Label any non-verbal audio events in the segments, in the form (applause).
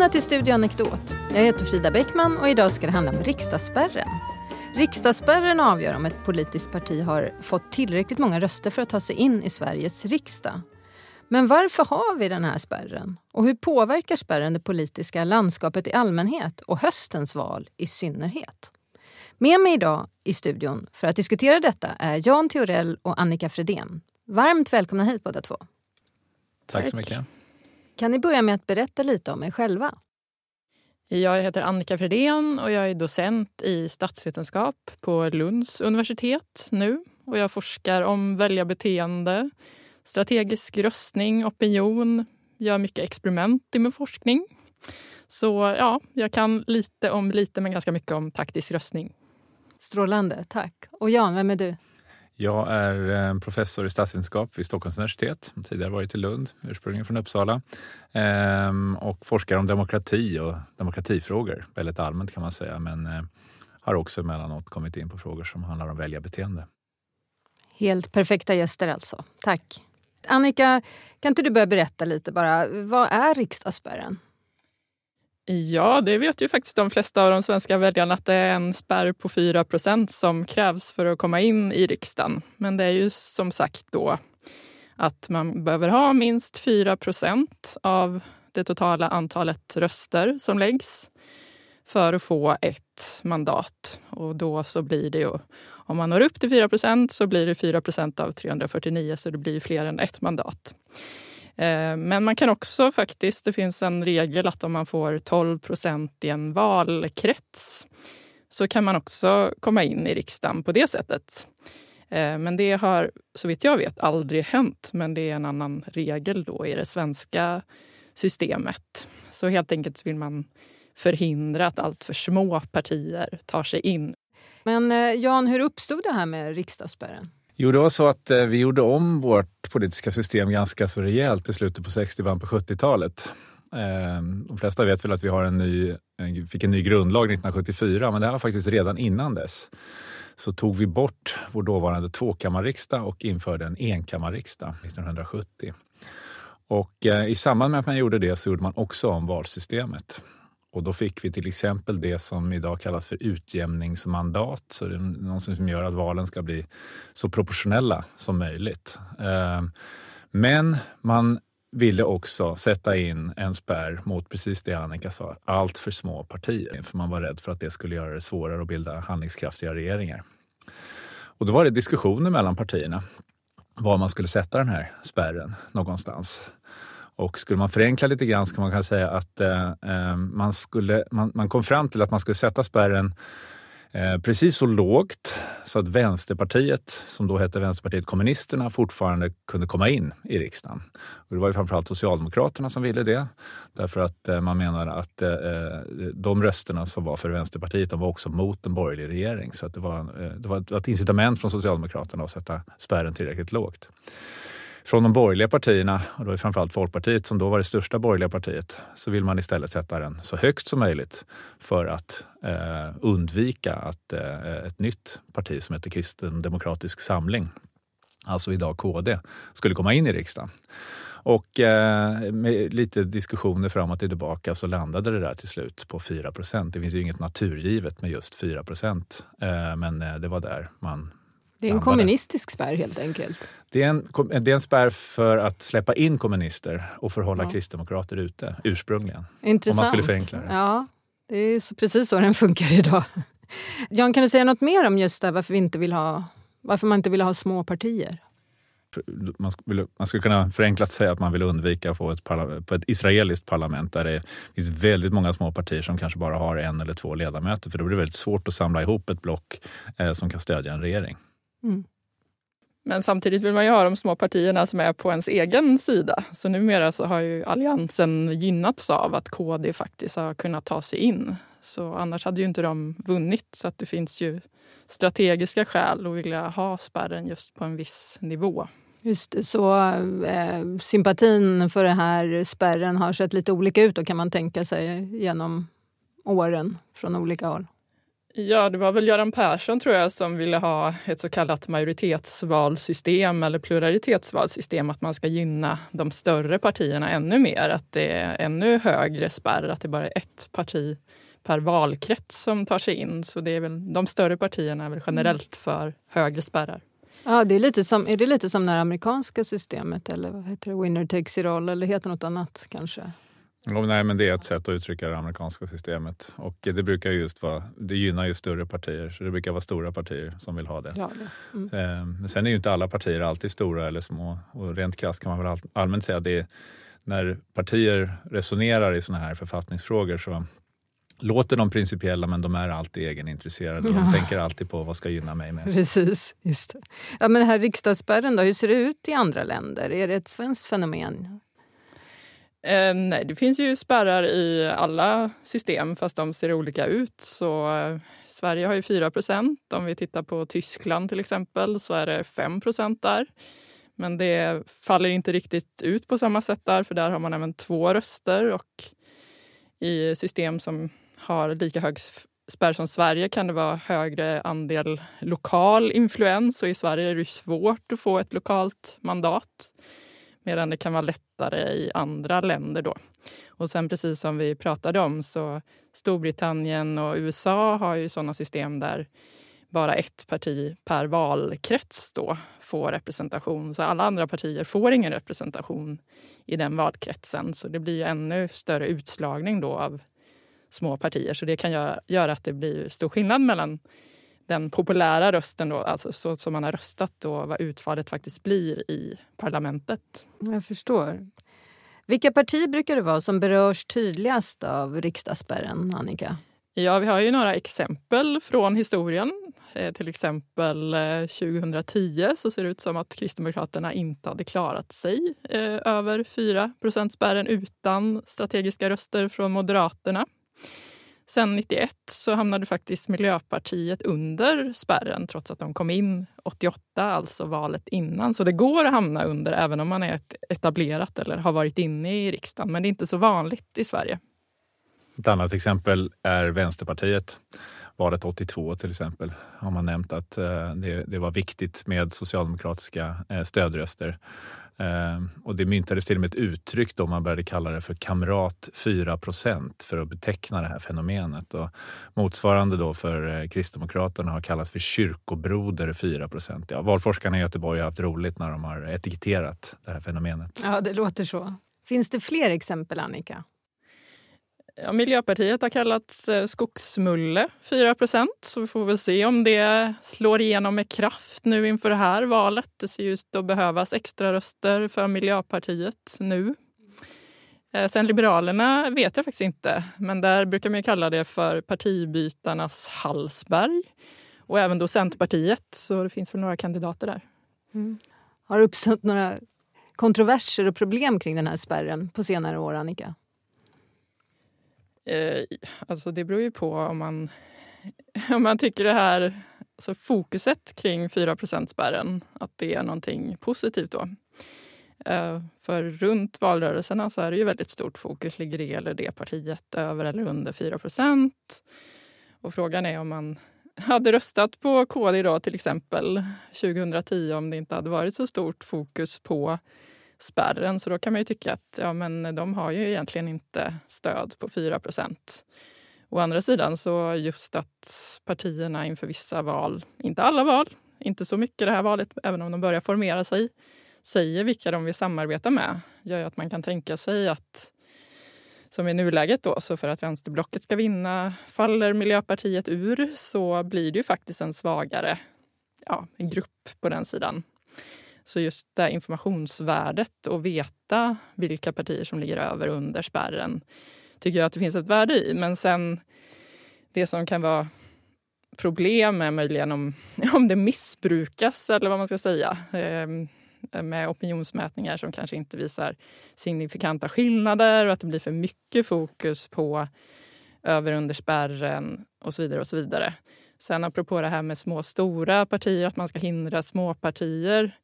Välkomna till Studio Anekdot. Jag heter Frida Bäckman och idag ska det handla om riksdagsspärren. Riksdagsspärren avgör om ett politiskt parti har fått tillräckligt många röster för att ta sig in i Sveriges riksdag. Men varför har vi den här spärren? Och hur påverkar spärren det politiska landskapet i allmänhet och höstens val i synnerhet? Med mig idag i studion för att diskutera detta är Jan Theorell och Annika Fredén. Varmt välkomna hit båda två. Tack så mycket. Kan ni börja med att berätta lite om er själva? Jag heter Annika Fredén och jag är docent i statsvetenskap på Lunds universitet nu. Och jag forskar om väljarbeteende, strategisk röstning, opinion, gör mycket experiment i min forskning. Så ja, jag kan lite om lite, men ganska mycket om taktisk röstning. Strålande, tack. Och Jan, vem är du? Jag är eh, professor i statsvetenskap vid Stockholms universitet. Tidigare varit i Lund, ursprungligen från Uppsala. Ehm, och forskar om demokrati och demokratifrågor, väldigt allmänt kan man säga. Men eh, har också emellanåt kommit in på frågor som handlar om väljarbeteende. Helt perfekta gäster alltså. Tack. Annika, kan inte du börja berätta lite bara. Vad är riksdagsspärren? Ja, det vet ju faktiskt de flesta av de svenska väljarna att det är en spärr på 4% som krävs för att komma in i riksdagen. Men det är ju som sagt då att man behöver ha minst 4% av det totala antalet röster som läggs för att få ett mandat. Och då så blir det ju, om man når upp till 4% så blir det 4% av 349 så det blir fler än ett mandat. Eh, men man kan också faktiskt, det finns en regel att om man får 12 procent i en valkrets så kan man också komma in i riksdagen på det sättet. Eh, men det har så vitt jag vet aldrig hänt. Men det är en annan regel då i det svenska systemet. Så helt enkelt vill man förhindra att allt för små partier tar sig in. Men eh, Jan, hur uppstod det här med riksdagsspärren? Jo, det var så att eh, vi gjorde om vårt politiska system ganska så rejält i slutet på 60 början på 70-talet. Ehm, de flesta vet väl att vi har en ny, fick en ny grundlag 1974, men det här var faktiskt redan innan dess. Så tog vi bort vår dåvarande tvåkammarriksdag och införde en enkammarriksdag 1970. Och eh, i samband med att man gjorde det så gjorde man också om valsystemet. Och då fick vi till exempel det som idag kallas för utjämningsmandat. Så det är någonting som gör att valen ska bli så proportionella som möjligt. Ehm, men man ville också sätta in en spärr mot precis det Annika sa, allt för små partier. För man var rädd för att det skulle göra det svårare att bilda handlingskraftiga regeringar. Och då var det diskussioner mellan partierna var man skulle sätta den här spärren någonstans. Och skulle man förenkla lite grann så kan man kanske säga att eh, eh, man, skulle, man, man kom fram till att man skulle sätta spärren eh, precis så lågt så att Vänsterpartiet, som då hette Vänsterpartiet kommunisterna, fortfarande kunde komma in i riksdagen. Och det var ju framförallt Socialdemokraterna som ville det. Därför att eh, man menade att eh, eh, de rösterna som var för Vänsterpartiet, de var också mot en borgerlig regering. Så att det, var, eh, det var ett incitament från Socialdemokraterna att sätta spärren tillräckligt lågt från de borgerliga partierna, och då är framförallt Folkpartiet som då var det största borgerliga partiet, så vill man istället sätta den så högt som möjligt för att eh, undvika att eh, ett nytt parti som heter Kristen demokratisk samling, alltså idag KD, skulle komma in i riksdagen. Och eh, med lite diskussioner fram och tillbaka så landade det där till slut på 4. Det finns ju inget naturgivet med just 4 eh, men eh, det var där man det är en kommunistisk spärr helt enkelt. Det är, en, det är en spärr för att släppa in kommunister och för att hålla ja. kristdemokrater ute, ursprungligen. Intressant. Om man skulle förenkla det. Ja, det är precis så den funkar idag. Jan, kan du säga något mer om just det, varför, vi inte vill ha, varför man inte vill ha små partier? Man skulle, man skulle kunna förenklat säga att man vill undvika att få ett, på ett israeliskt parlament där det finns väldigt många små partier som kanske bara har en eller två ledamöter. För då blir det väldigt svårt att samla ihop ett block eh, som kan stödja en regering. Mm. Men samtidigt vill man ju ha de små partierna som är på ens egen sida. Så numera så har ju Alliansen gynnats av att KD faktiskt har kunnat ta sig in. Så annars hade ju inte de vunnit. Så att det finns ju strategiska skäl att vilja ha spärren just på en viss nivå. Just det, så eh, sympatin för den här spärren har sett lite olika ut då kan man tänka sig genom åren från olika håll? Ja, det var väl Göran Persson tror jag som ville ha ett så kallat majoritetsvalsystem eller pluralitetsvalsystem, att man ska gynna de större partierna ännu mer, att det är ännu högre spärr, att det bara är ett parti per valkrets som tar sig in. Så det är väl, de större partierna är väl generellt för högre spärrar. Ja, det är, lite som, är det lite som det amerikanska systemet eller vad heter det, winner takes it all eller heter något annat kanske? Oh, nej, men det är ett sätt att uttrycka det amerikanska systemet. Och det brukar just vara, det gynnar ju större partier, så det brukar vara stora partier som vill ha det. Ja, det. Mm. Eh, men sen är ju inte alla partier alltid stora eller små. Och rent krasst kan man väl allmänt säga att det är, när partier resonerar i sådana här författningsfrågor så låter de principiella men de är alltid egenintresserade. Ja. De tänker alltid på vad ska gynna mig mest. Precis, just det. Ja, men här riksdagsspärren då, hur ser det ut i andra länder? Är det ett svenskt fenomen? Eh, nej, det finns ju spärrar i alla system fast de ser olika ut. Så eh, Sverige har ju 4% Om vi tittar på Tyskland till exempel så är det 5 där. Men det faller inte riktigt ut på samma sätt där för där har man även två röster och i system som har lika hög spärr som Sverige kan det vara högre andel lokal influens och i Sverige är det svårt att få ett lokalt mandat medan det kan vara lättare i andra länder. Då. Och sen precis som vi pratade om så Storbritannien och USA har ju sådana system där bara ett parti per valkrets då får representation. Så alla andra partier får ingen representation i den valkretsen. Så det blir ännu större utslagning då av små partier. Så det kan göra, att det blir stor skillnad mellan den populära rösten, då, alltså så som man har röstat och vad utfallet faktiskt blir i parlamentet. Jag förstår. Vilka partier brukar det vara som berörs tydligast av riksdagsspärren, Annika? Ja, vi har ju några exempel från historien. Eh, till exempel 2010 eh, så ser det ut som att Kristdemokraterna inte hade klarat sig eh, över 4 spärren utan strategiska röster från Moderaterna. Sen 91 så hamnade faktiskt Miljöpartiet under spärren trots att de kom in 88, alltså valet innan. Så det går att hamna under även om man är etablerat eller har varit inne i riksdagen. Men det är inte så vanligt i Sverige. Ett annat exempel är Vänsterpartiet. Valet 82 till exempel har man nämnt att eh, det, det var viktigt med socialdemokratiska eh, stödröster. Ehm, och det myntades till och med ett uttryck då man började kalla det för kamrat 4% för att beteckna det här fenomenet. Och motsvarande då för eh, Kristdemokraterna har kallats för kyrkobroder 4 ja, Valforskarna i Göteborg har haft roligt när de har etiketterat det här fenomenet. Ja, det låter så. Finns det fler exempel, Annika? Ja, Miljöpartiet har kallats eh, skogsmulle, 4% så vi får väl se om det slår igenom med kraft nu inför det här valet. Det ser ut att behövas extra röster för Miljöpartiet nu. Eh, sen Liberalerna vet jag faktiskt inte, men där brukar man kalla det för partibytarnas Hallsberg. Och även då Centerpartiet, så det finns väl några kandidater där. Mm. Har det uppstått några kontroverser och problem kring den här spärren på senare år, Annika? Eh, alltså det beror ju på om man, (laughs) om man tycker det här alltså fokuset kring 4 spärren att det är någonting positivt då. Eh, för runt valrörelserna så är det ju väldigt stort fokus. Ligger det eller det partiet över eller under 4% Och frågan är om man hade röstat på KD idag till exempel 2010 om det inte hade varit så stort fokus på spärren. Så då kan man ju tycka att ja, men de har ju egentligen inte stöd på 4% Å andra sidan så just att partierna inför vissa val, inte alla val, inte så mycket det här valet, även om de börjar formera sig, säger vilka de vill samarbeta med gör ju att man kan tänka sig att som i nuläget då, så för att vänsterblocket ska vinna, faller Miljöpartiet ur så blir det ju faktiskt en svagare ja, en grupp på den sidan. Så just det informationsvärdet och veta vilka partier som ligger över och under spärren tycker jag att det finns ett värde i. Men sen det som kan vara problem är möjligen om, (laughs) om det missbrukas eller vad man ska säga ehm, med opinionsmätningar som kanske inte visar signifikanta skillnader och att det blir för mycket fokus på över under spärren och så vidare. och så vidare. Sen apropå det här med små stora partier, att man ska hindra småpartier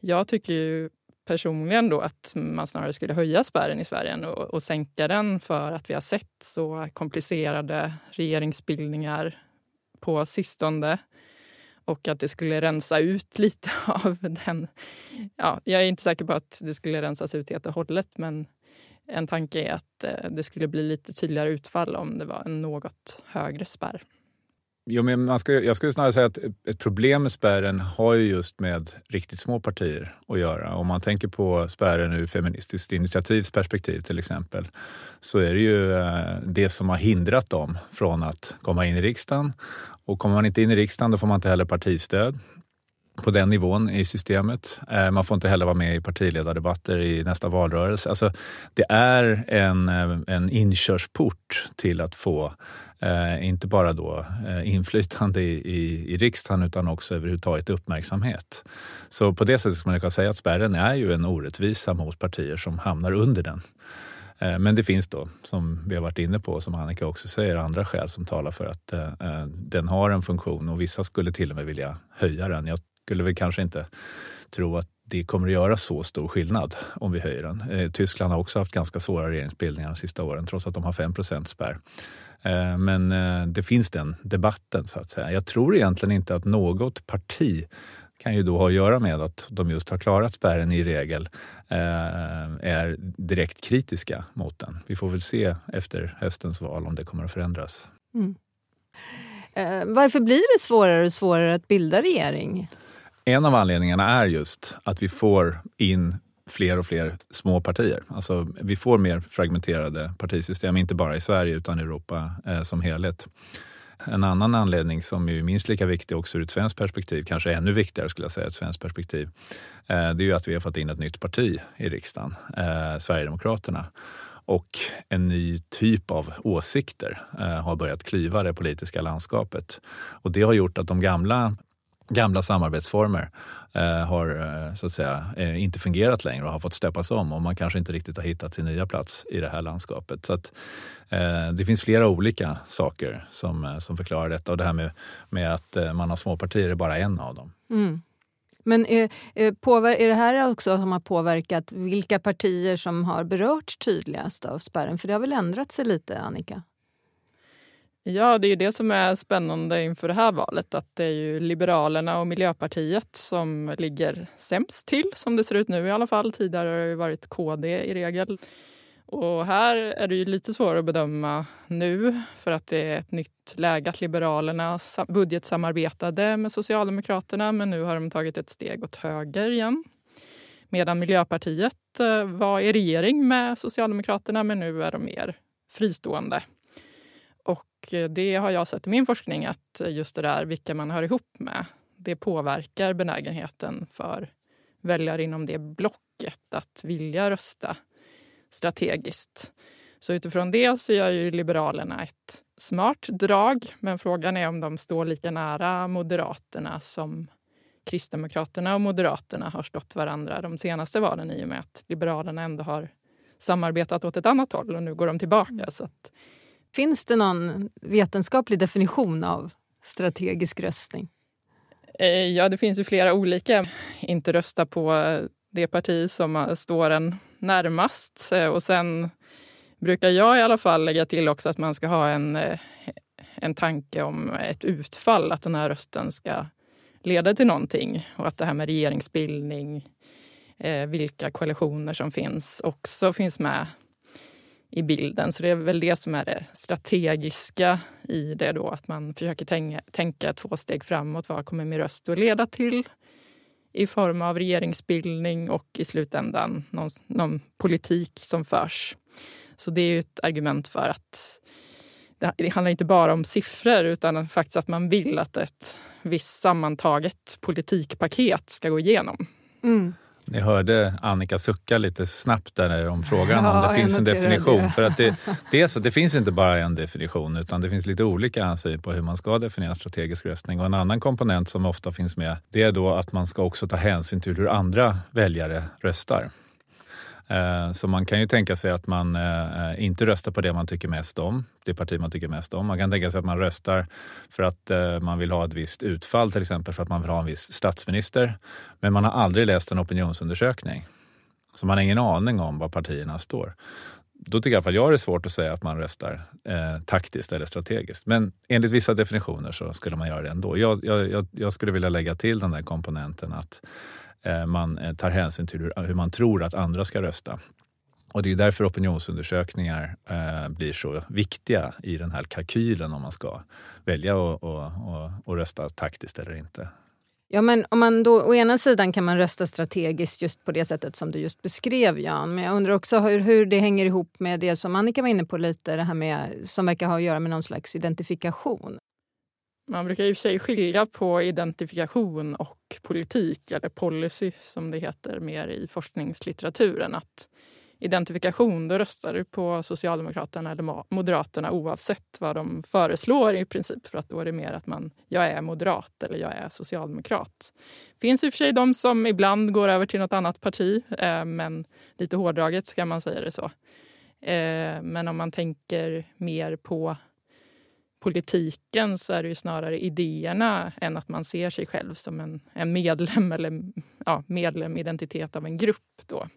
jag tycker ju personligen då att man snarare skulle höja spärren i Sverige och, och sänka den för att vi har sett så komplicerade regeringsbildningar på sistone och att det skulle rensa ut (laughs) lite av den. Ja, jag är inte säker på att det skulle rensas ut helt och hållet men en tanke är att eh, det skulle bli lite tydligare utfall om det var en något högre spärr. Jo, men man ska, jag skulle snarare säga att ett problem med spärren har ju just med riktigt små partier att göra. Om man tänker på spärren ur Feministiskt initiativs perspektiv till exempel, så är det ju eh, det som har hindrat dem från att komma in i riksdagen. Och kommer man inte in i riksdagen då får man inte heller partistöd på den nivån i systemet. Eh, man får inte heller vara med i partiledardebatter i nästa valrörelse. Alltså, det är en, eh, en inkörsport till att få eh, inte bara då eh, inflytande i, i, i riksdagen utan också överhuvudtaget uppmärksamhet. Så på det sättet skulle man kunna säga att spärren är ju en orättvisa mot partier som hamnar under den. Eh, men det finns då, som vi har varit inne på, som Annika också säger, andra skäl som talar för att eh, eh den har en funktion och vissa skulle till och med vilja höja den. Jag skulle väl kanske inte tro att det kommer att göra så stor skillnad om vi höjer den. Eh, Tyskland har också haft ganska svåra regeringsbildningar de sista åren trots att de har 5% spärr. Eh, men eh, det finns den debatten så att säga. Jag tror egentligen inte att något parti kan ju då ha att göra med att de just har klarat spärren i regel, är direkt kritiska mot den. Vi får väl se efter höstens val om det kommer att förändras. Mm. Varför blir det svårare och svårare att bilda regering? En av anledningarna är just att vi får in fler och fler små partier. Alltså, vi får mer fragmenterade partisystem, inte bara i Sverige utan i Europa eh, som helhet. En annan anledning som är minst lika viktig också ur ett svenskt perspektiv, kanske ännu viktigare skulle jag säga, ett svenskt perspektiv, eh, det är ju att vi har fått in ett nytt parti i riksdagen, eh, Sverigedemokraterna och en ny typ av åsikter eh, har börjat klyva det politiska landskapet. Och det har gjort att de gamla gamla samarbetsformer eh, har eh, så att säga eh, inte fungerat längre och har fått stöpas om och man kanske inte riktigt har hittat sin nya plats i det här landskapet. Så att, eh, det finns flera olika saker som, eh, som förklarar detta och det här med, med att eh, man har småpartier är bara en av dem. Mm. Men eh, är, är det här också som har påverkat vilka partier som har berörts tydligast av spärren? För det har väl ändrat sig lite, Annika? Ja, det är ju det som är spännande inför det här valet. Att det är ju Liberalerna och Miljöpartiet som ligger sämst till, som det ser ut nu i alla fall. Tidigare har det varit KD i regel. Och här är det ju lite svårare att bedöma nu för att det är ett nytt läge att Liberalerna budgetsamarbetade med Socialdemokraterna men nu har de tagit ett steg åt höger igen. Medan Miljöpartiet eh, var i regering med Socialdemokraterna men nu är de mer fristående. Eh, det har jag sett i min forskning att just det där vilka man hör ihop med, det påverkar benägenheten för väljare inom det blocket att vilja rösta strategiskt. Så utifrån det så gör ju Liberalerna ett smart drag. Men frågan är om de står lika nära Moderaterna som Kristdemokraterna och Moderaterna har stått varandra de senaste valen i och med att Liberalerna ändå har samarbetat åt ett annat håll och nu går de tillbaka. Mm. Så att Finns det någon vetenskaplig definition av strategisk röstning? Eh, ja, det finns ju flera olika. Inte rösta på det parti som eh, står en närmast. Eh, och sen brukar jag i alla fall lägga till också att man ska ha en, en tanke om ett utfall, att den här rösten ska leda till någonting. Och att det här med regeringsbildning, vilka koalitioner som finns, också finns med i bilden. Så det är väl det som är det strategiska i det då, att man försöker tänka, tänka två steg framåt. Vad kommer min röst att leda till i form av regeringsbildning och i slutändan någon, någon politik som förs. Så det är ett argument för att det, det handlar inte bara om siffror utan faktiskt att man vill att ett visst sammantaget politikpaket ska gå igenom. Mm. Ni hörde Annika sucka lite snabbt där om frågan ja, om det finns en definition. Det. För att det, är så, det finns inte bara en definition utan det finns lite olika ansyn på hur man ska definiera strategisk röstning. Och en annan komponent som ofta finns med det är då att man ska också ta hänsyn till hur andra väljare röstar. Eh, så man kan ju tänka sig att man eh, eh, inte röstar på det man tycker mest om, det parti man tycker mest om. Man kan tänka sig att man röstar för att man vill ha ett visst utfall, till exempel för att man vill ha en viss statsminister. Men man har aldrig läst en opinionsundersökning. Så man har ingen aning om var partierna står. då tycker i alla fall jag det är svårt att säga att man röstar eh, taktiskt eller strategiskt. Men enligt vissa definitioner så skulle man göra det ändå. Jag, jag, jag skulle vilja lägga till den där komponenten att Eh, man eh, tar hänsyn till hur, hur, man tror att andra ska rösta. Och det är därför opinionsundersökningar eh, blir så viktiga i den här kalkylen om man ska välja att rösta taktiskt eller inte. Ja, men om man då, å ena sidan kan man rösta strategiskt just på det sättet som du just beskrev Jan. Men jag undrar också hur, hur det hänger ihop med det som Annika var inne på lite, det här med, som verkar ha att göra med någon slags identifikation. Man brukar i och för sig skilja på identifikation och politik, eller policy som det heter mer i forskningslitteraturen. Att identifikation, då röstar du på Socialdemokraterna eller Moderaterna oavsett vad de föreslår i princip. För att då är det mer att man, jag är moderat eller jag är socialdemokrat. Det finns i och för sig de som ibland går över till något annat parti, eh, men lite hårdraget ska man säga det så. Eh, men om man tänker mer på politiken så är det ju snarare idéerna än att man ser sig själv som en, en medlem (laughs) eller ja, medlem, identitet av en grupp. Då.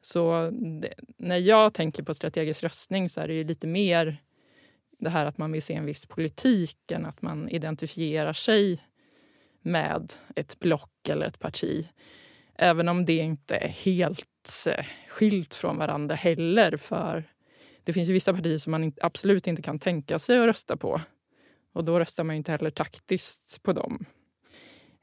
Så det, när jag tänker på strategisk röstning så är det ju lite mer det här att man vill se en viss politik än att man identifierar sig med ett block eller ett parti. Även om det inte är helt eh, skilt från varandra heller. För det finns ju vissa partier som man absolut inte kan tänka sig att rösta på. Och då röstar man inte heller taktiskt på dem.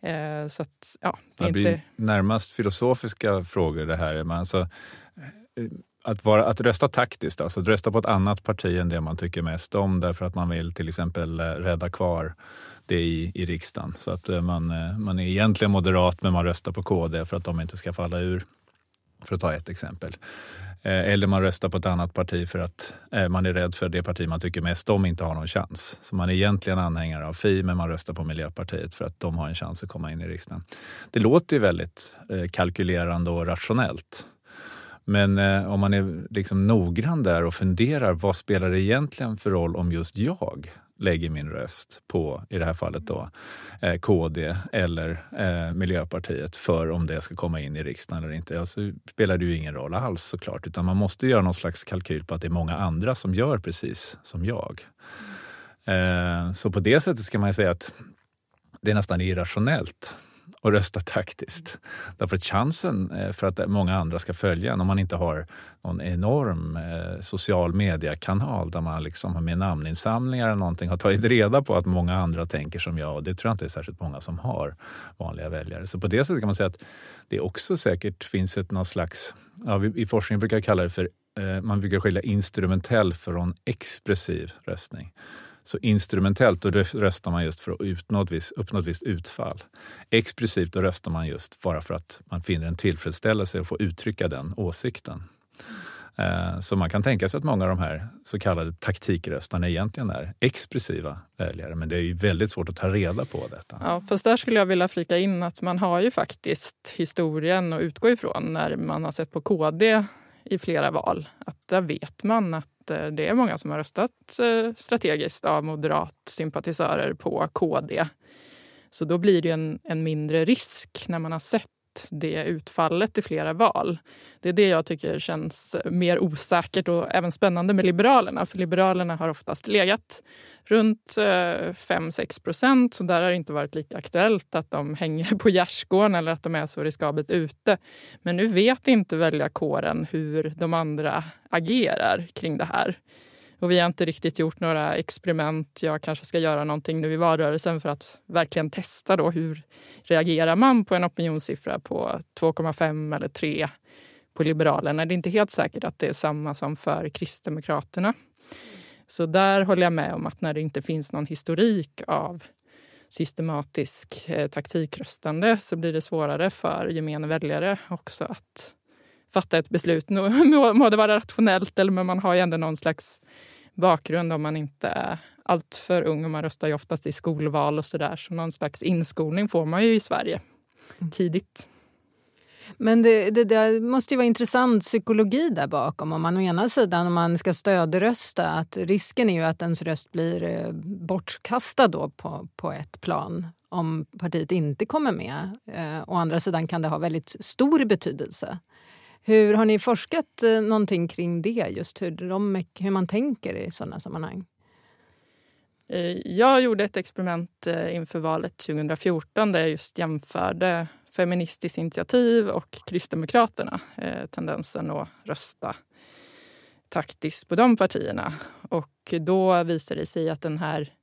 Eh, så att, ja, det, det blir inte... närmast filosofiska frågor det här. Man alltså, eh, att, vara, att rösta taktiskt, alltså att rösta på ett annat parti än det man tycker mest om därför att man vill till exempel eh, rädda kvar det i, i riksdagen. Så att man, man är egentligen moderat men man röstar på KD för att de inte ska falla ur. För att ta ett exempel. Eh, eller man röstar på ett annat parti för att eh, man är rädd för det parti man tycker mest om inte har någon chans. Så man är egentligen anhängare av Fi men man röstar på Miljöpartiet för att de har en chans att komma in i riksdagen. Det låter ju väldigt eh, kalkylerande och rationellt. Men om man är liksom noggrann där och funderar, vad spelar det egentligen för roll om just jag lägger min röst på, i det här fallet då, eh, KD eller eh, Miljöpartiet för om det ska komma in i riksdagen eller inte. Alltså, spelar det ju ingen roll alls såklart, utan man måste göra någon slags kalkyl på att det är många andra som gör precis som jag. Eh, så på det sättet ska man säga att det är nästan irrationellt och rösta taktiskt. Därför att chansen eh, för att många andra ska följa en, om man inte har någon enorm eh, social mediekanal där man liksom med namninsamlingar eller någonting har tagit reda på att många andra tänker som jag och det tror jag inte är särskilt många som har, vanliga väljare. Så på det sättet kan man säga att det också säkert finns ett någon slags, ja, vi, i forskningen brukar kalla det för, eh, man brukar skilja instrumentell från expressiv röstning. Så instrumentellt då röstar man just för att uppnå ett, visst, uppnå ett visst utfall. Expressivt då röstar man just bara för att man finner en tillfredsställelse och får uttrycka den åsikten. Eh, så man kan tänka sig att många av de här så kallade taktikröstarna egentligen är expressiva väljare, men det är ju väldigt svårt att ta reda på detta. Ja, fast där skulle jag vilja flika in att man har ju faktiskt historien att utgå ifrån när man har sett på KD i flera val. Att där vet man att att eh, det är många som har röstat eh, strategiskt av moderatsympatisörer på KD. Så då blir det en, en mindre risk när man har sett det utfallet i flera val. Det är det jag tycker känns mer osäkert och även spännande med Liberalerna. För Liberalerna har oftast legat runt eh, 5-6 procent. Så där har det inte varit lika aktuellt att de (laughs) hänger på gärdsgården eller att de är så riskabelt ute. Men nu vet inte väljarkåren hur de andra agerar kring det här. Och vi har inte riktigt gjort några experiment. Jag kanske ska göra någonting nu i valrörelsen för att verkligen testa då hur reagerar man på en opinionssiffra på 2,5 eller 3 på Liberalerna. Det är inte helt säkert att det är samma som för Kristdemokraterna. Så där håller jag med om att när det inte finns någon historik av systematisk eh, taktikröstande så blir det svårare för gemene väljare också att fatta ett beslut. (laughs) Må, må det vara rationellt, eller men man har ju ändå någon slags bakgrund om man inte är alltför ung. Och man röstar ju oftast i skolval och sådär. Så någon slags inskolning får man ju i Sverige mm. tidigt. Men det, det, det, måste ju vara intressant psykologi där bakom. Om man å ena sidan om man ska stödrösta, att risken är ju att ens röst blir eh, bortkastad då på, på ett plan om partiet inte kommer med. Eh, å andra sidan kan det ha väldigt stor betydelse hur Har ni forskat eh, någonting kring det? Just hur, de, hur man tänker i sådana sammanhang? Eh, jag gjorde ett experiment eh, inför valet 2014 där jag just jämförde Feministiskt initiativ och Kristdemokraterna. Tendensen att rösta taktiskt på de partierna. Och då visade det sig att den här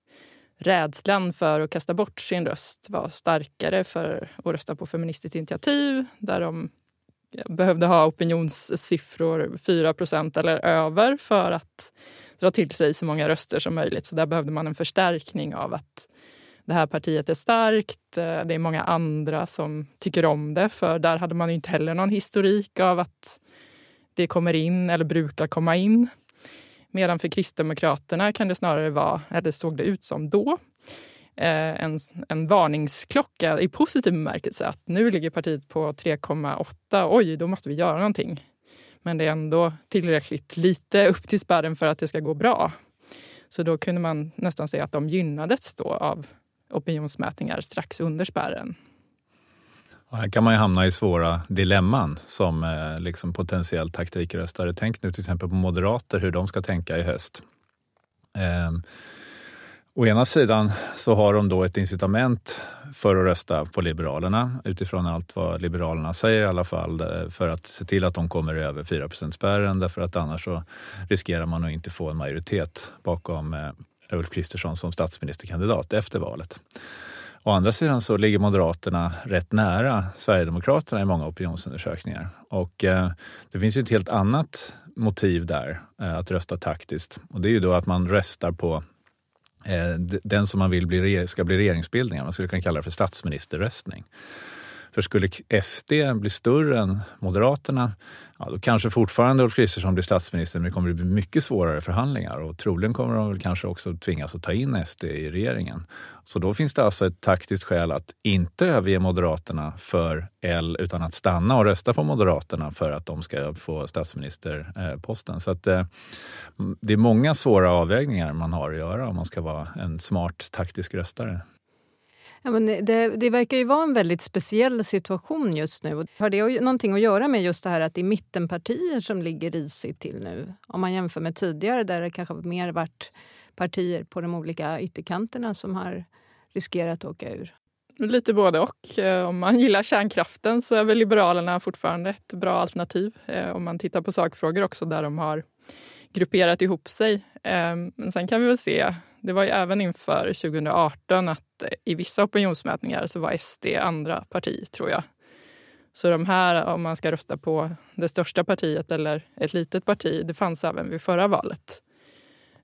rädslan för att kasta bort sin röst var starkare för att rösta på Feministiskt initiativ där de behövde ha opinionssiffror 4% eller över för att dra till sig så många röster som möjligt. Så där behövde man en förstärkning av att det här partiet är starkt. Eh, det är många andra som tycker om det för där hade man inte heller någon historik av att det kommer in eller brukar komma in. Medan för Kristdemokraterna kan det snarare vara, eller såg det ut som då, Eh, en, en varningsklocka i positiv bemärkelse. Att nu ligger partiet på 3,8. Oj, då måste vi göra någonting. Men det är ändå tillräckligt lite upp till spärren för att det ska gå bra. Så då kunde man nästan säga att de gynnades då av opinionsmätningar strax under spärren. här kan man ju hamna i svåra dilemman som eh, liksom potentiell taktikröstare. Tänk nu till exempel på moderater, hur de ska tänka i höst. Eh, Å ena sidan så har de då ett incitament för att rösta på Liberalerna utifrån allt vad Liberalerna säger i alla fall eh, för att se till att de kommer över 4% spärren därför att annars så riskerar man att inte få en majoritet bakom eh, Ulf Kristersson som statsministerkandidat efter valet. Å andra sidan så ligger Moderaterna rätt nära Sverigedemokraterna i många opinionsundersökningar. Och eh, det finns ju ett helt annat motiv där, eh, att rösta taktiskt. Och det är ju då att man röstar på Eh, den som man vill bli, ska bli regeringsbildning. Man skulle kunna kalla det för statsministerröstning. För skulle SD bli större än Moderaterna, ja, då kanske fortfarande Ulf Kristersson blir statsminister, men det kommer att bli mycket svårare förhandlingar och troligen kommer de väl kanske också tvingas att ta in SD i regeringen. Så då finns det alltså ett taktiskt skäl att inte överge Moderaterna för L utan att stanna och rösta på Moderaterna för att de ska få statsministerposten. Så att, eh, det är många svåra avvägningar man har att göra om man ska vara en smart taktisk röstare. Ja, men det, det, verkar ju vara en väldigt speciell situation just nu. Har det någonting att göra med just det här att det är mittenpartier som ligger risigt till nu? Om man jämför med tidigare där det kanske mer varit partier på de olika ytterkanterna som har riskerat att åka ur. Lite både och. Eh, om man gillar kärnkraften så är väl Liberalerna fortfarande ett bra alternativ. Eh, om man tittar på sakfrågor också där de har grupperat ihop sig. Ehm, men sen kan vi väl se det var ju även inför 2018 att eh, i vissa opinionsmätningar så var SD andra parti, tror jag. Så de här, om man ska rösta på det största partiet eller ett litet parti, det fanns även vid förra valet.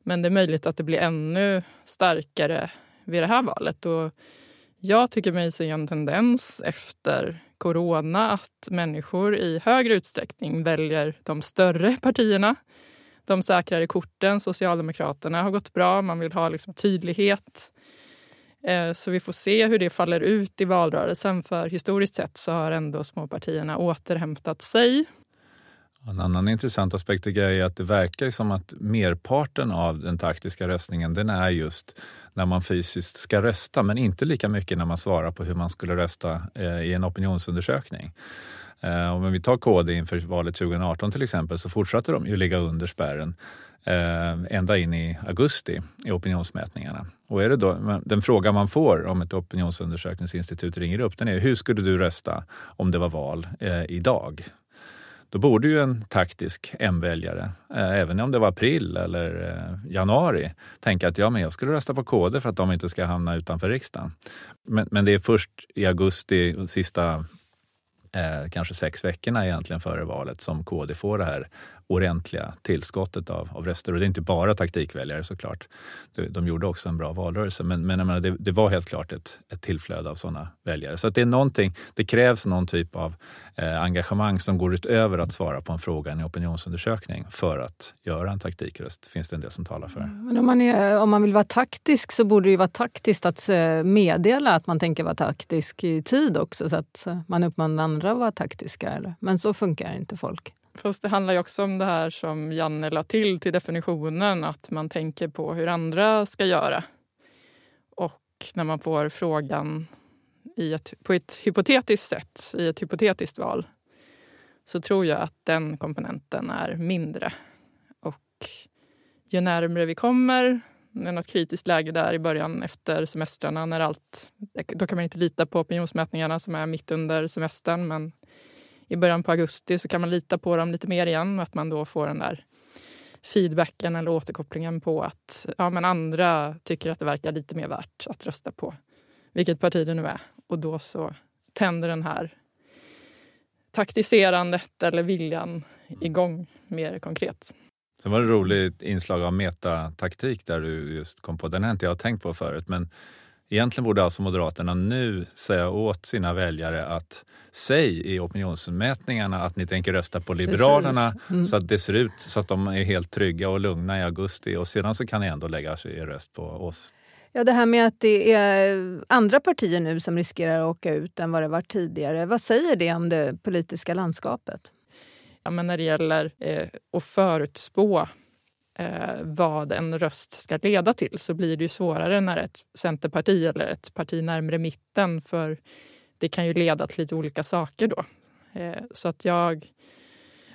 Men det är möjligt att det blir ännu starkare vid det här valet. Och jag tycker mig se en tendens efter corona att människor i högre utsträckning väljer de större partierna de säkrare korten. Socialdemokraterna har gått bra. Man vill ha liksom tydlighet. Eh, så vi får se hur det faller ut i valrörelsen. För historiskt sett så har ändå småpartierna återhämtat sig. En annan intressant aspekt tycker jag är att det verkar som att merparten av den taktiska röstningen den är just när man fysiskt ska rösta men inte lika mycket när man svarar på hur man skulle rösta eh, i en opinionsundersökning. Eh, om vi tar KD inför valet 2018 till exempel så fortsatte de ju ligga under spärren eh, ända in i augusti i opinionsmätningarna. Och är det då, den fråga man får om ett opinionsundersökningsinstitut ringer upp den är hur skulle du rösta om det var val eh, idag? Då borde ju en taktisk M-väljare, eh, även om det var april eller eh, januari, tänka att ja, men jag skulle rösta på KD för att de inte ska hamna utanför riksdagen. Men, men det är först i augusti, sista eh, kanske sex veckorna egentligen före valet som KD får det här ordentliga tillskottet av, av röster. Och det är inte bara taktikväljare såklart. De, de gjorde också en bra valrörelse, men, men menar, det, det, var helt klart ett, ett tillflöde av sådana väljare. Så det är någonting, det krävs någon typ av eh, engagemang som går utöver att svara på en fråga i en opinionsundersökning för att göra en taktikröst, finns det en del som talar för. Mm. Men om man, är, om man vill vara taktisk så borde det ju vara taktiskt att eh, meddela att man tänker vara taktisk i tid också så att eh, man uppmanar andra att vara taktiska. Eller? Men så funkar inte folk. Fast det handlar ju också om det här som Janne la till till definitionen, att man tänker på hur andra ska göra. Och när man får frågan i ett, på ett hypotetiskt sätt, i ett hypotetiskt val, så tror jag att den komponenten är mindre. Och ju närmre vi kommer, det är något kritiskt läge där i början efter semestrarna när allt, då kan man inte lita på opinionsmätningarna som är mitt under semestern men i början på augusti så kan man lita på dem lite mer igen och att man då får den där feedbacken eller återkopplingen på att ja, men andra tycker att det verkar lite mer värt att rösta på vilket parti det nu är. Och då så tänder den här taktiserandet eller viljan igång mer konkret. Sen var det ett roligt inslag av metataktik där du just kom på. Den har inte jag tänkt på förut. Men egentligen borde alltså Moderaterna nu säga åt sina väljare att säg i opinionsmätningarna att ni tänker rösta på Liberalerna mm. så att det ser ut så att de är helt trygga och lugna i augusti och sedan så kan ni ändå lägga er röst på oss. Ja, det här med att det är andra partier nu som riskerar att åka ut än vad det var tidigare. Vad säger det om det politiska landskapet? Ja, men när det gäller eh, att förutspå eh, vad en röst ska leda till så blir det ju svårare när ett centerparti eller ett parti närmre mitten för det kan ju leda till lite olika saker då. Eh, så att jag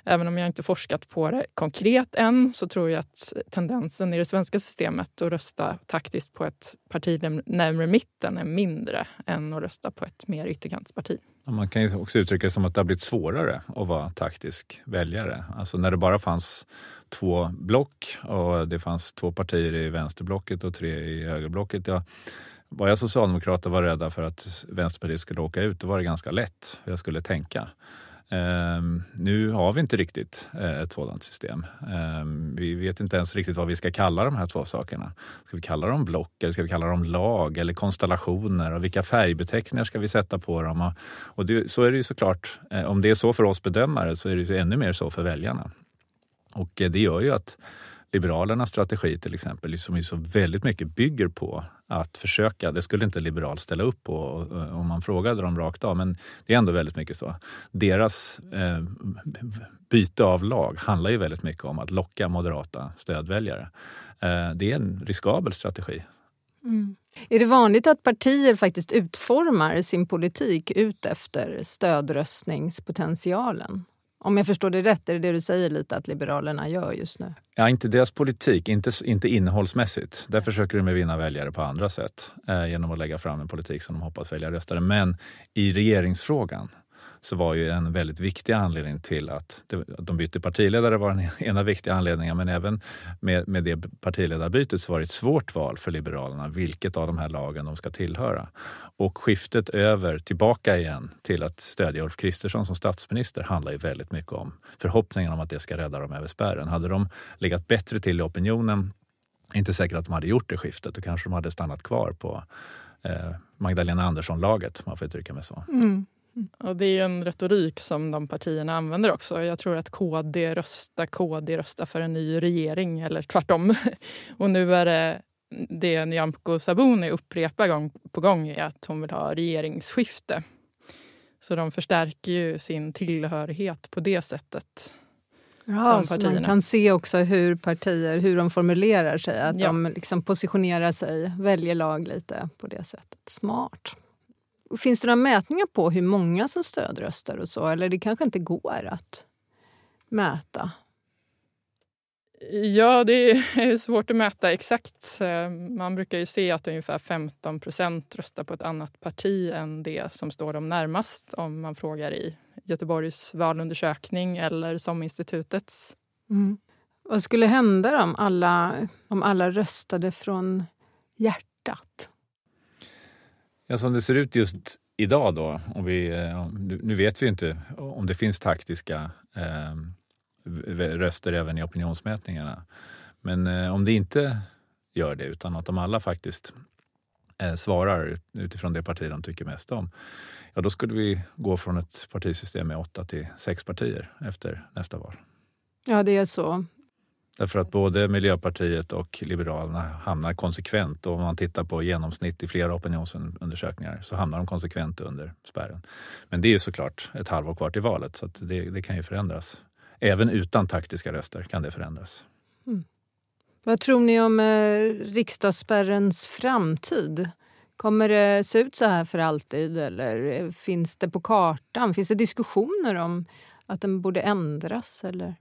Även om jag inte forskat på det konkret än så tror jag att tendensen i det svenska systemet att rösta taktiskt på ett parti närmre mitten är mindre än att rösta på ett mer ytterkantsparti. Man kan ju också uttrycka det som att det har blivit svårare att vara taktisk väljare. Alltså när det bara fanns två block och det fanns två partier i vänsterblocket och tre i högerblocket. Ja, var jag socialdemokrat och var rädda för att Vänsterpartiet skulle åka ut, då var det ganska lätt hur jag skulle tänka. Ehm, nu har vi inte riktigt eh, ett sådant system. Ehm, vi vet inte ens riktigt vad vi ska kalla de här två sakerna. Ska vi kalla dem block eller ska vi kalla dem lag eller konstellationer? Och vilka färgbeteckningar ska vi sätta på dem? Och, och det, så är det ju såklart. Eh, om det är så för oss bedömare så är det ju ännu mer så för väljarna. Och eh, det gör ju att Liberalernas strategi till exempel, som ju så väldigt mycket bygger på att försöka, det skulle inte liberal ställa upp på eh, om man frågade dem rakt av, men det är ändå väldigt mycket så. Deras eh, byte av lag handlar ju väldigt mycket om att locka moderata stödväljare. Eh, det är en riskabel strategi. Mm. Är det vanligt att partier faktiskt utformar sin politik ut efter stödröstningspotentialen? Om jag förstår det rätt, är det det du säger lite att Liberalerna gör just nu? Ja, inte deras politik, inte, inte innehållsmässigt. Där försöker de vinna väljare på andra sätt eh, genom att lägga fram en politik som de hoppas välja röstare. Men i regeringsfrågan så var ju en väldigt viktig anledning till att, det, att de bytte partiledare var den (laughs) ena viktiga anledningen men även med, med det partiledarbytet så var det ett svårt val för Liberalerna vilket av de här lagen de ska tillhöra. Och skiftet över, tillbaka igen till att stödja Ulf Kristersson som statsminister handlar ju väldigt mycket om förhoppningen om att det ska rädda dem över spärren. Hade de legat bättre till i opinionen, inte säkert att de hade gjort det skiftet, då kanske de hade stannat kvar på eh, Magdalena Andersson-laget, om man får uttrycka mig så. Mm. Och det är en retorik som de partierna använder också. Jag tror att KD röstar, KD röstar för en ny regering eller tvärtom. (laughs) Och nu är det det Nyamko Sabuni upprepar gång på gång är att hon vill ha regeringsskifte. Så de förstärker ju sin tillhörighet på det sättet. Ja, så man kan se också hur partier hur de formulerar sig. Att ja. de liksom positionerar sig, väljer lag lite på det sättet. Smart. Finns det några mätningar på hur många som stödröstar och så? Eller det kanske inte går att mäta? Ja, det är svårt att mäta exakt. Eh, man brukar ju se att ungefär 15 procent röstar på ett annat parti än det som står dem närmast om man frågar i Göteborgs valundersökning eller som institutets. Mm. Vad skulle hända om alla, om alla röstade från hjärtat? Ja, som det ser ut just idag då, om vi, eh, nu vet vi inte om det finns taktiska ehm, röster även i opinionsmätningarna. Men eh, om det inte gör det, utan att de alla faktiskt eh, svarar utifrån det parti de tycker mest om, ja då skulle vi gå från ett partisystem med åtta till sex partier efter nästa val. Ja, det är så. Därför att både Miljöpartiet och Liberalerna hamnar konsekvent, och om man tittar på genomsnitt i flera opinionsundersökningar, så hamnar de konsekvent under spärren. Men det är ju såklart ett halvår kvar till valet, så det, det, kan ju förändras. Även utan taktiska röster kan det förändras. Mm. Vad tror ni om eh, riksdagsspärrens framtid? Kommer det se ut så här för alltid eller eh, finns det på kartan? Finns det diskussioner om Att den borde ändras? Eller?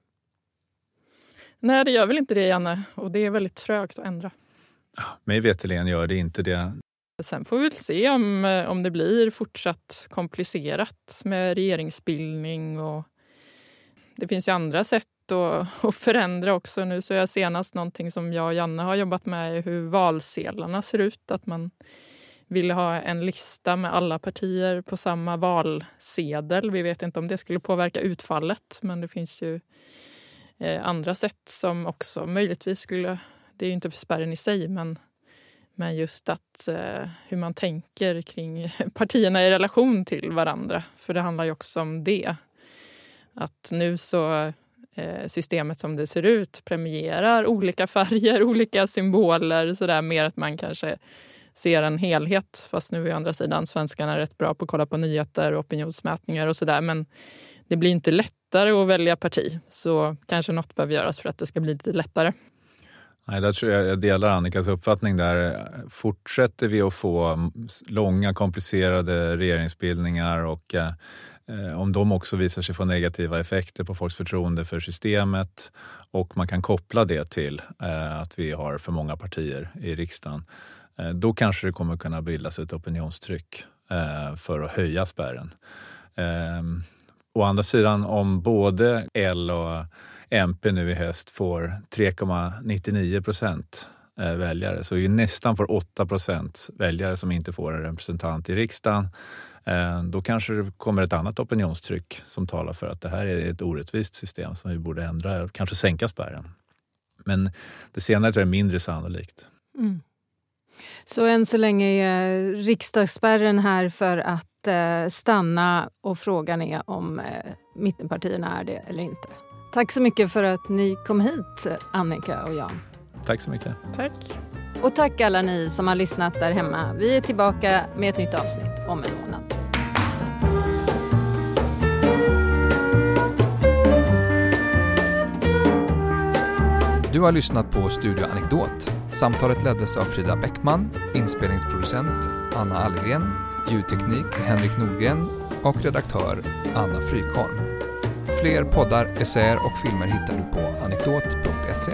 Nej, det gör väl inte det, Janne. Och det är väldigt trögt att ändra. Mig veterligen gör det inte det. Sen får vi väl se om, eh, om det blir fortsatt komplicerat med regeringsbildning. Och det finns ju andra sätt att, (laughs) att förändra också. Nu så jag senast någonting som jag och Janne har jobbat med hur valsedlarna ser ut. Att man vill ha en lista med alla partier på samma valsedel. Vi vet inte om det skulle påverka utfallet, men det finns ju Eh, andra sätt som också möjligtvis skulle... Det är ju inte spärren i sig, men, men just att eh, hur man tänker kring (laughs) partierna i relation till varandra. För det handlar ju också om det. Att nu så eh, systemet som det ser ut premierar olika (laughs) färger, olika symboler. Så där, mer att man kanske ser en helhet. Fast nu är andra sidan svenskarna rätt bra på att kolla på nyheter och opinionsmätningar och sådär. Men det blir inte lättare att välja parti. Så kanske något behöver göras för att det ska bli lite lättare. Nej, där tror jag, jag delar Annikas uppfattning där. Fortsätter vi att få långa komplicerade regeringsbildningar och eh, om de också visar sig få negativa effekter på folks förtroende för systemet och man kan koppla det till eh, att vi har för många partier i riksdagen Eh, då kanske det kommer kunna bildas ett opinionstryck eh, för att höja spärren. Ehm, Å andra sidan, om både L och MP nu i höst får 3,99 procent eh, väljare, så är nästan får 8 procent väljare som inte får en representant i riksdagen. Eh, då kanske det kommer ett annat opinionstryck som talar för att det här är ett orättvist system som vi borde ändra och kanske sänka spärren. Men det senare tror jag är mindre sannolikt. Mm. Så än så länge är riksdagsspärren här för att eh, stanna och frågan är om eh, mittenpartierna är det eller inte. Tack så mycket för att ni kom hit, Annika och Jan. Tack så mycket. Tack. Och tack alla ni som har lyssnat där hemma. Vi är tillbaka med ett nytt avsnitt om en månad. Du har lyssnat på Studio Anekdot Samtalet leddes av Frida Bäckman, inspelningsproducent Anna Allgren, ljudteknik Henrik Nordgren och redaktör Anna Frykholm. Fler poddar, essäer och filmer hittar du på anekdot.se.